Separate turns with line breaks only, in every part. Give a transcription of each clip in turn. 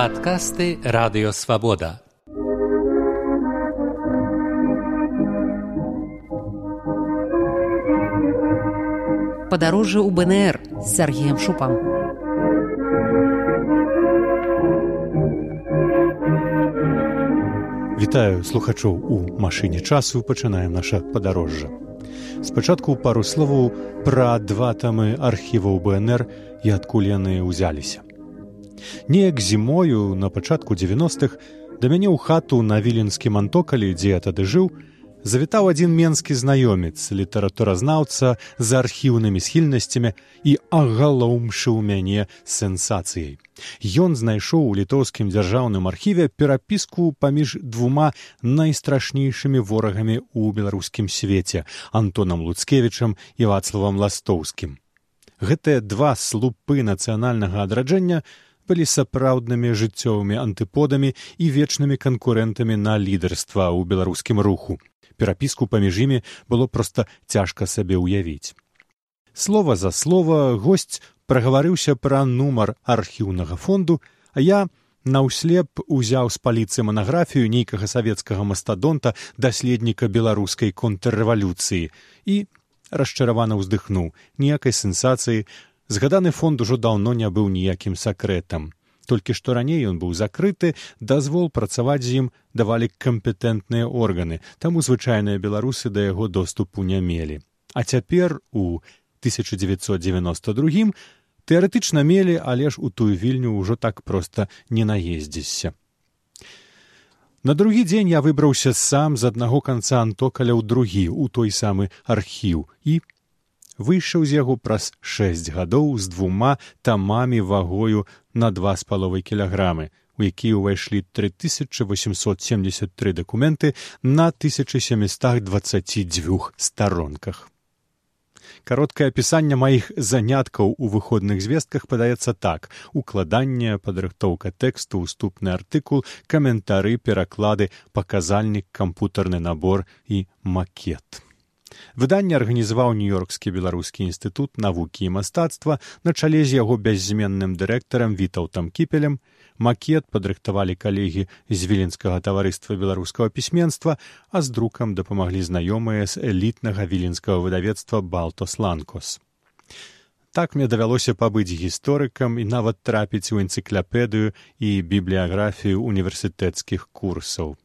Падкасты радыёвабода.
Падарожжа ў БНР з Сергеем Шупам.
Вітаю слухачоў у машыне часу пачынаем наша падарожжа. Спачатку пару словаў пра два тамы архіваў БНР і адкуль яны ўзяліся. Неяк зімою на пачатку 90-х да мяне ў хату на віленскім антокалі, дзе я тады жыў, завітаў адзін менскі знаёмец, літаратуразнаўца з архіўнымі схільнасцямі і агалоўмшыў мяне сенсацыяй. Ён знайшоў у літоўскім дзяржаўным архіве перапіску паміж двума найстрашнейшымі ворагамі ў беларускім свеце антонам луцкевічам і вацлавам ластоўскім. Гэтыя два слупы нацыянальнага адраджэння былі сапраўднымі жыццёвымі антыподамі і вечнымі канкурэнтамі на лідарства ў беларускім руху. Перапіску паміж імі было проста цяжка сабе ўявіць. Слова за слова госць прагаварыўся пра нумар архіўнага фонду, а я наўслеп узяў з паліцы манаграфію нейкага савецкага мастадонта даследніка беларускай контррэвалюцыі і расчаравана ўздыхнуў ніякай сенсацыі Згаданы фонд ужо даўно не быў ніякім сакрэтам. Толькі што раней ён быў закрыты, дазвол працаваць з ім давалі кампетэнтныя органы, таму звычайныя беларусы да яго доступу не мелі. А цяпер у 1992 тэарэтычна мелі, але ж у тую вільню ўжо так проста не наездзішся. На другі дзень я выбраўся сам з аднаго канца антокаля ў другі у той самы архіў і выйшаў з яго праз шэсць гадоў з двума тамамі вагою на два з паловай кілаграмы у якія ўвайшлі тры тысячи восемьсот семьдесят три дакументы на тысяча семьстах двадцать дзвюх старонках. Кароткае апісанне маіх заняткаў у выходных звестках падаецца так укладанне падрыхтоўка тэксту уступны артыкул каментары пераклады паказальнік кампутарны набор і макет выданне арганізаваў нью-йоркскі беларускі інстытут навукі і мастацтва на чале з яго бяззменным дырэктарам вітаўтам кіпелем макет падрыхтавалі калегі з віленскага таварыства беларускага пісьменства а з друкам дапамаглі знаёмыя з элітнага віленскага выдавецтва балтос ланкос. Так мне давялося пабыць гісторыкам і нават трапіць у энцыкляпедыю і бібліяграфію універсітэцкіх курсаў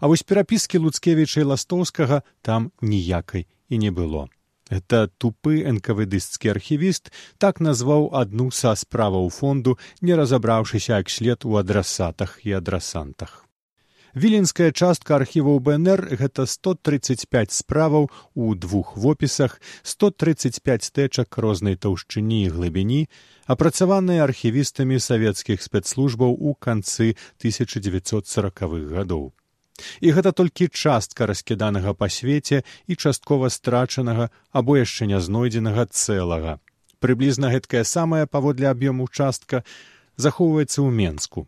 А вось перапіскі луцкевіча і ластоўскага там ніякай і не было. Это тупы энкавыдысцкі архівіст так назваў адну са справаў фонду, не разабраўшыся як след у адрасатах і адрасантах. Віленская частка архіваў БНР гэта 135 справаў у двух вопісах, 135 тэчак рознай таўшчыні і глыбіні, апрацаваныя архівістамі савецкіх спецслужбаў у канцы 1940х гадоў. І гэта толькі частка раскіданага па свеце і часткова страчанага або яшчэ не знойдзенага цэлага. Прыблізна гэткая самая паводле аб'ёму частка захоўваецца ў менску.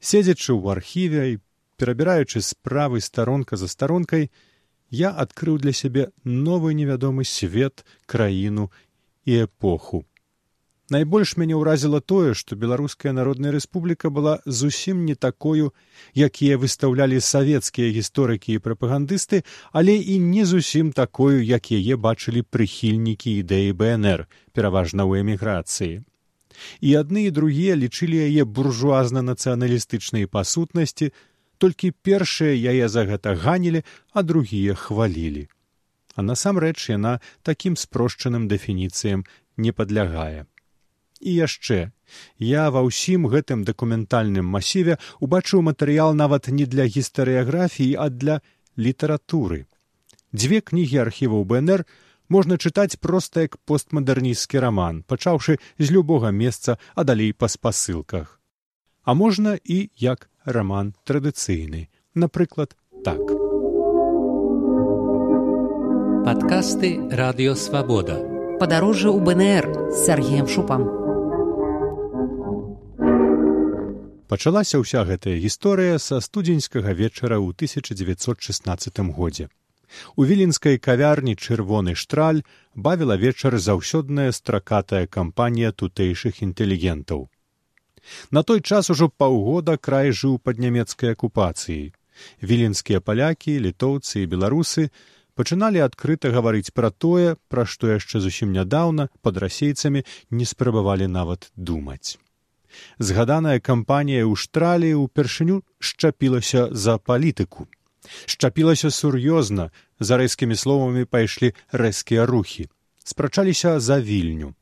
Седзячы ў архіве і перабіраючы справы старонка за старонкай, я адкрыў для сябе новы невядомы свет, краіну і эпоху. Найбольш мяне ўразіла тое, што беларуская народная рэспубліка была зусім не такою, якія выстаўлялі савецкія гісторыкі і прапагандысты, але і не зусім такою, як яе бачылі прыхільнікі ідэі бнр пераважна ў эміграцыі. І адны і другія лічылі яе буржуазна-нацыяналістычнай пасутнасці, толькі першыя яе за гэта ганілі, а другія хвалілі. А насамрэч яна такім спрошчаным дэфініцыям не падлягае. І яшчэ я ва ўсім гэтым дакументальным масіве убачыў матэрыял нават не для гістарыяграфіі, а для літаратуры. Дзве кнігі архіваў БНР можна чытаць проста як постмадэрнісцкі раман, пачаўшы з любога месца, а далей па спасылках. А можна і як раман традыцыйны, напрыклад, так.
Падкасты радыёвабода.
Падарожжа ў БНР з Сергеем Шупам.
Пачалася ўся гэтая гісторыя са студзеньскага вечара ў 1916 годзе. У віленскай кавярні чырвоны штраль бавіла вечар заўсёдная стракатая кампанія тутэйшых інтэлігентаў. На той час ужо паўгода край жыў пад нямецкай акупацыяй. Віленскія палякі, літоўцы і беларусы пачыналі адкрыта гаварыць пра тое, пра што яшчэ зусім нядаўна пад расейцамі не спрабавалі нават думаць. Згаданая кампанія ўштраліі ўпершыню шчапілася за палітыку. Шчапілася сур'ёзна, за рэзкімі словамі пайшлі рэзкія рухі. Спрачаліся за вільню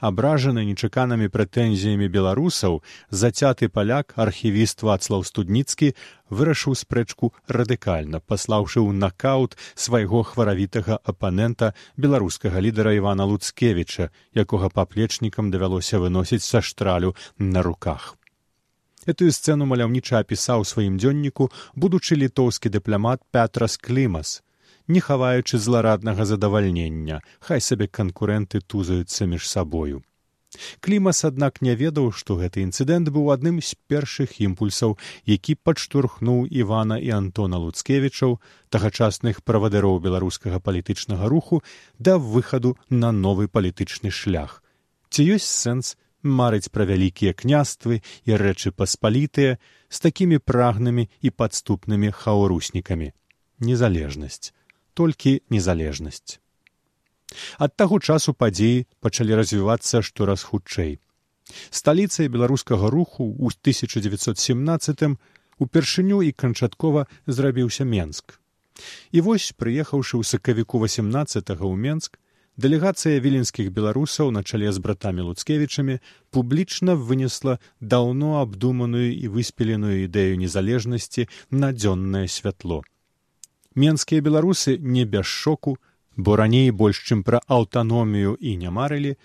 абражаны нечаканымі прэтэнзіямі беларусаў зацяты паляк архівіст вацлаў студніцкі вырашыў спрэчку радыкальна паслаўшы ў накаут свайго хваравітага апанента беларускага лідара івана луцкевіча якога паплечнікам давялося выносіць са штралю на руках. Этую сцэну маляўніча апісаў сваім дзённіку будучы літоўскі дыпламат пятрас клімас не хаваючы злараднага задавальнення, хай сабе канкурэнты тузаюцца між сабою. Клімас, аднак не ведаў, што гэты інцыдэнт быў адным з першых імпульсаў, які падштурхнуў Івана і Антона Луцкевічаў, тагачасных правадыроў беларускага палітычнага руху да выхаду на новы палітычны шлях. Ці ёсць сэнс марыць пра вялікія княствы і рэчы паспалітыя з такімі прагнымі і падступнымі хаўруснікамі. Незалежнасць толькі незалежнасць. Ад таго часу падзеі пачалі развівацца штораз хутчэй. Сталіцай беларускага руху ў 1917 упершыню і канчаткова зрабіўся Менск. І вось, прыехаўшы ў сакавіку 18 ў Менск, дэлегацыя віленскіх беларусаў на чале з братамі луцкевічамі публічна вынесла даўно абдуманую і выспеленую ідэю незалежнасці на дзённае святло менскія беларусы не без шоку бо раней больш чым пра аўтаномію і не марылі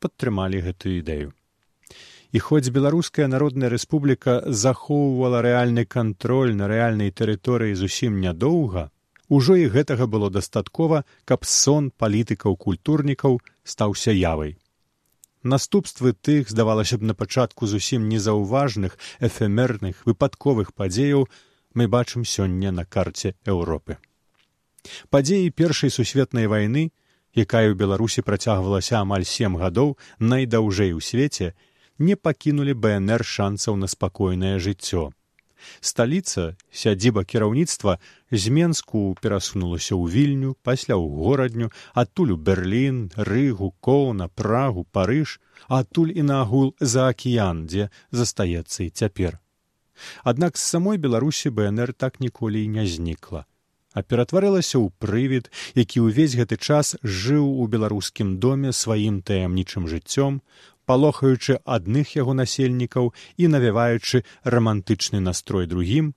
падтрымалі гэтую ідэю. І хоць беларуская народная рэспубліка захоўвала рэальны кантроль на рэальнай тэрыторыі зусім нядоўга ужо і гэтага было дастаткова каб сон палітыкаў культурнікаў стаўся явай. Наступствы тых здавалася б на пачатку зусім незаўважных эфемерных выпадковых падзеяў мы бачым сёння на карце Еўропы. Падзеі першай сусветнай вайны, якая ў Беларусі працягвалася амаль сем гадоў найдаўжэй у свеце, не пакінулі БНР шанцаў на спакойнае жыццё. Сталіца, сядзіба кіраўніцтва з Менску перасунулася ў вільню, пасля ў горадню, адтуль у Берлін, рыгу, коўна, прагу, парыж, адтуль і на агул за акіян, дзе застаецца і цяпер. Аднак з самой беларусі бнр так ніколі і не знікла. А ператварылася ў прывід які ўвесь гэты час жыў у беларускім доме сваім таямнічым жыццём палохаючы адных яго насельнікаў і навяваючы рамантычны настрой другім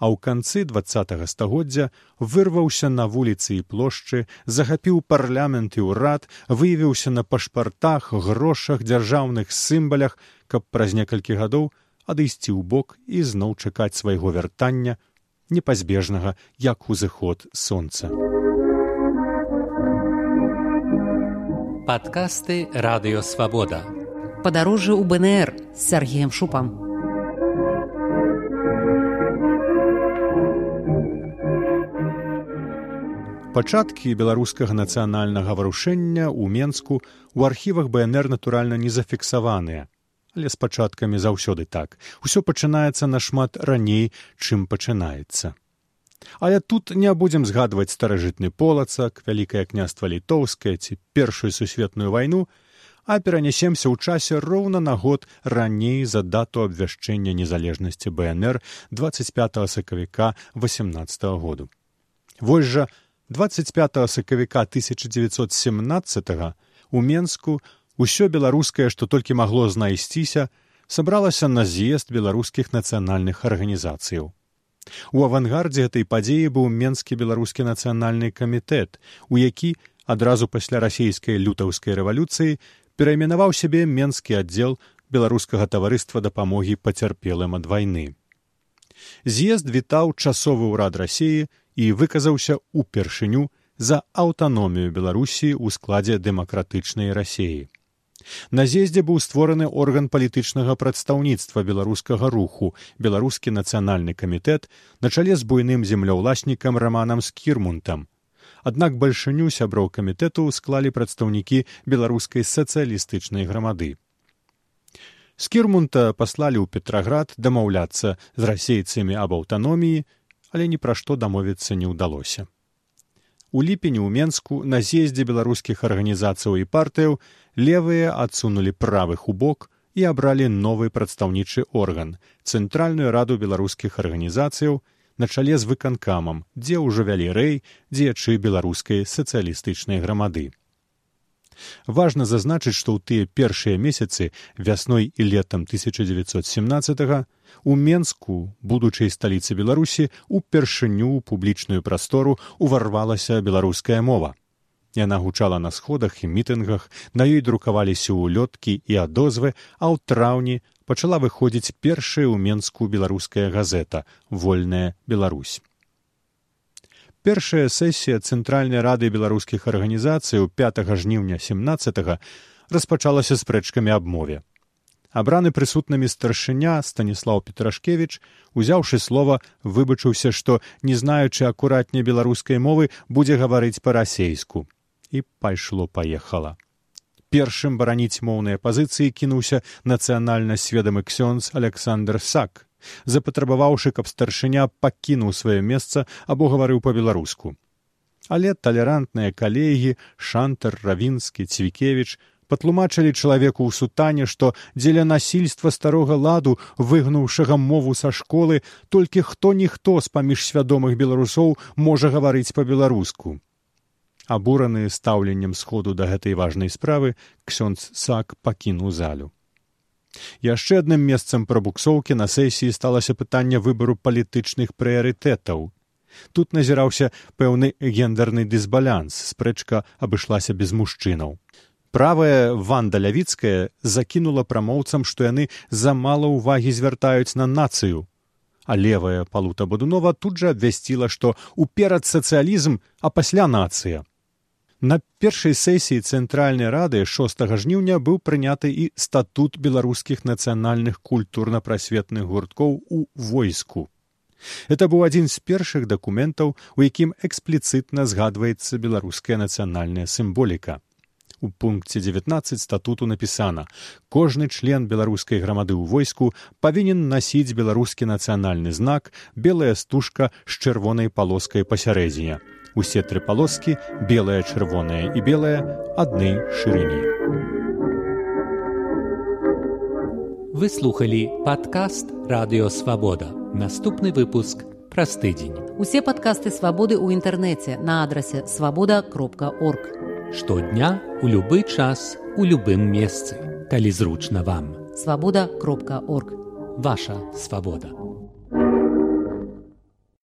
а ў канцы двадцатого стагоддзя вырваўся на вуліцы і плошчы захапіў парламент і ўрад выявіўся на пашпартах грошах дзяржаўных сімбалях каб праз некалькі гадоў адысці ў бок і зноў чакаць свайго вяртання непазбежнага як узыход сонца.
Падкасты радыёвабода
падарожжа ў бнр з сергеем шупам.
Пачаткі беларускага нацыянальнага варушэння ў менску у архівах бнр натуральна не зафіксаваныя але з пачаткамі заўсёды так. Усё пачынаецца нашмат раней чым пачынаецца. Але тут не будзем згадваць старажытны полацак вялікае княства літоўскае ці першую сусветную вайну а перанясемся ў часе роўна на год раней за дату абвяшчэння незалежнасці бнр двадцать пять сакавіка восемнадцатого году. Вось жа двадцать пять сакавіка тысяча девятьсот семнадцатого у менску усё беларускае што толькі магло знайсціся сабралася на з'езд беларускіх нацыянальных арганізацыяў. У авангардзе гэтай падзеі быў менскі беларускі нацыянальны камітэт у які адразу пасля расійскай лютаўскай рэвалюцыі перайменаваў сябе менскі аддзел беларускага таварыства дапамогі пацярпелым ад вайны. З'езд вітаў часовы ўрад рассіі і выказаўся ўпершыню за аўтаномію беларусі ў складзе дэмакратычнай рассіі На з'ездзе быў створаны орган палітычнага прадстаўніцтва беларускага руху беларускі нацыянальны камітэт на чале з буйным землеўласнікам раманам скірмунтам. Аднак бальшыню сяброў камітэту склалі прадстаўнікі беларускай сацыялістычнай грамады. З кірмунта паслалі ў петраград дамаўляцца з расейцамі аб аўтаноміі, але ні пра што дамовіцца не ўдалося. У ліпені ў менску на з'ездзе беларускіх арганізацыяў і партыяў левыя адсунулі правых у бок і абралі новы прадстаўнічы орган цэнтральную раду беларускіх арганізацыяў на чале з выканкамам, дзе ўжо вялі рэй дзеячы беларускай сацыялістычнай грамады. Важна зазначыць, што ў тыя першыя месяцы вясной і летам 1917 у Менску, будучай сталіцы Беларусі, упершыню ў публічную прастору уварвалася беларуская мова. Яна гучала на сходах і мітынгах, на ёй друкаваліся ўлёткі і адозвы, а ў траўні пачала выходзіць першая ў менску беларуская газета вольная Беларусь. Першая сесія цэнтральнай рады беларускіх арганізацыяў 5 жніўня 17 распачалася спрэчкамі аб мове. Абраны прысутнымі старшыня станіслав петрашкевич узяўшы слова выбачыўся што не знаючы акуратней беларускай мовы будзе гаварыць па-расейску. І пайшло паехала першым бараніць моўныя пазіцыі кінуўся нацыянальна сведамы ксёнз александр сак запатрабаваўшы каб старшыня пакінуў сваё месца або гаварыў па-беларуску. Але талерантныя калегі шантар равінскі цвікевич патлумачылі чалавеку ў сутане што дзеля насільства старога ладу выгнуўшага мову са школы толькі хто ніхто з паміж свядомых беларусоў можа гаварыць па-беларуску. Абураны стаўленнем сходу да гэтай важнай справы ксёндз сак пакінуў залю яшчэ адным месцам прабуксоўкі на сесіі сталася пытанне выбару палітычных прыярытэтаў. Тут назіраўся пэўны гендерны дысбалянс спрэчка абышлася без мужчынаў. Правая ванда лявіцкая закінула прамоўцам што яны замала ўвагі звяртаюць на нацыю. А левая палута бадунова тут жа абвясціла што уперад сацыялізм а пасля нацыя На першай сесіі цэнтральнай рады 6 жніўня быў прыняты і статут беларускіх нацыянальных культурна-прасветных гурткоў у войску. Это быў адзін з першых дакументаў, у якім экспліцытна згадваецца беларуская нацыянальная сімволіка. У пункце 19 статуту напісана: кожны член беларускай грамады ў войску павінен насіць беларускі нацыянальны знак, белая стужка з чырвонай палоскай пасярэдзіне усе тры палоскі белая чырвоная і белая адны шырыні.
Вы слухали падкаст радыёвабода наступны выпуск праз тыдзень.
Усе падкасты свабоды ў інтэрнэце на адрасе свабода кропка орг
штодня у любы час у любым месцы. Калі зручна вам.
Свабода кропка орг
ваша свабода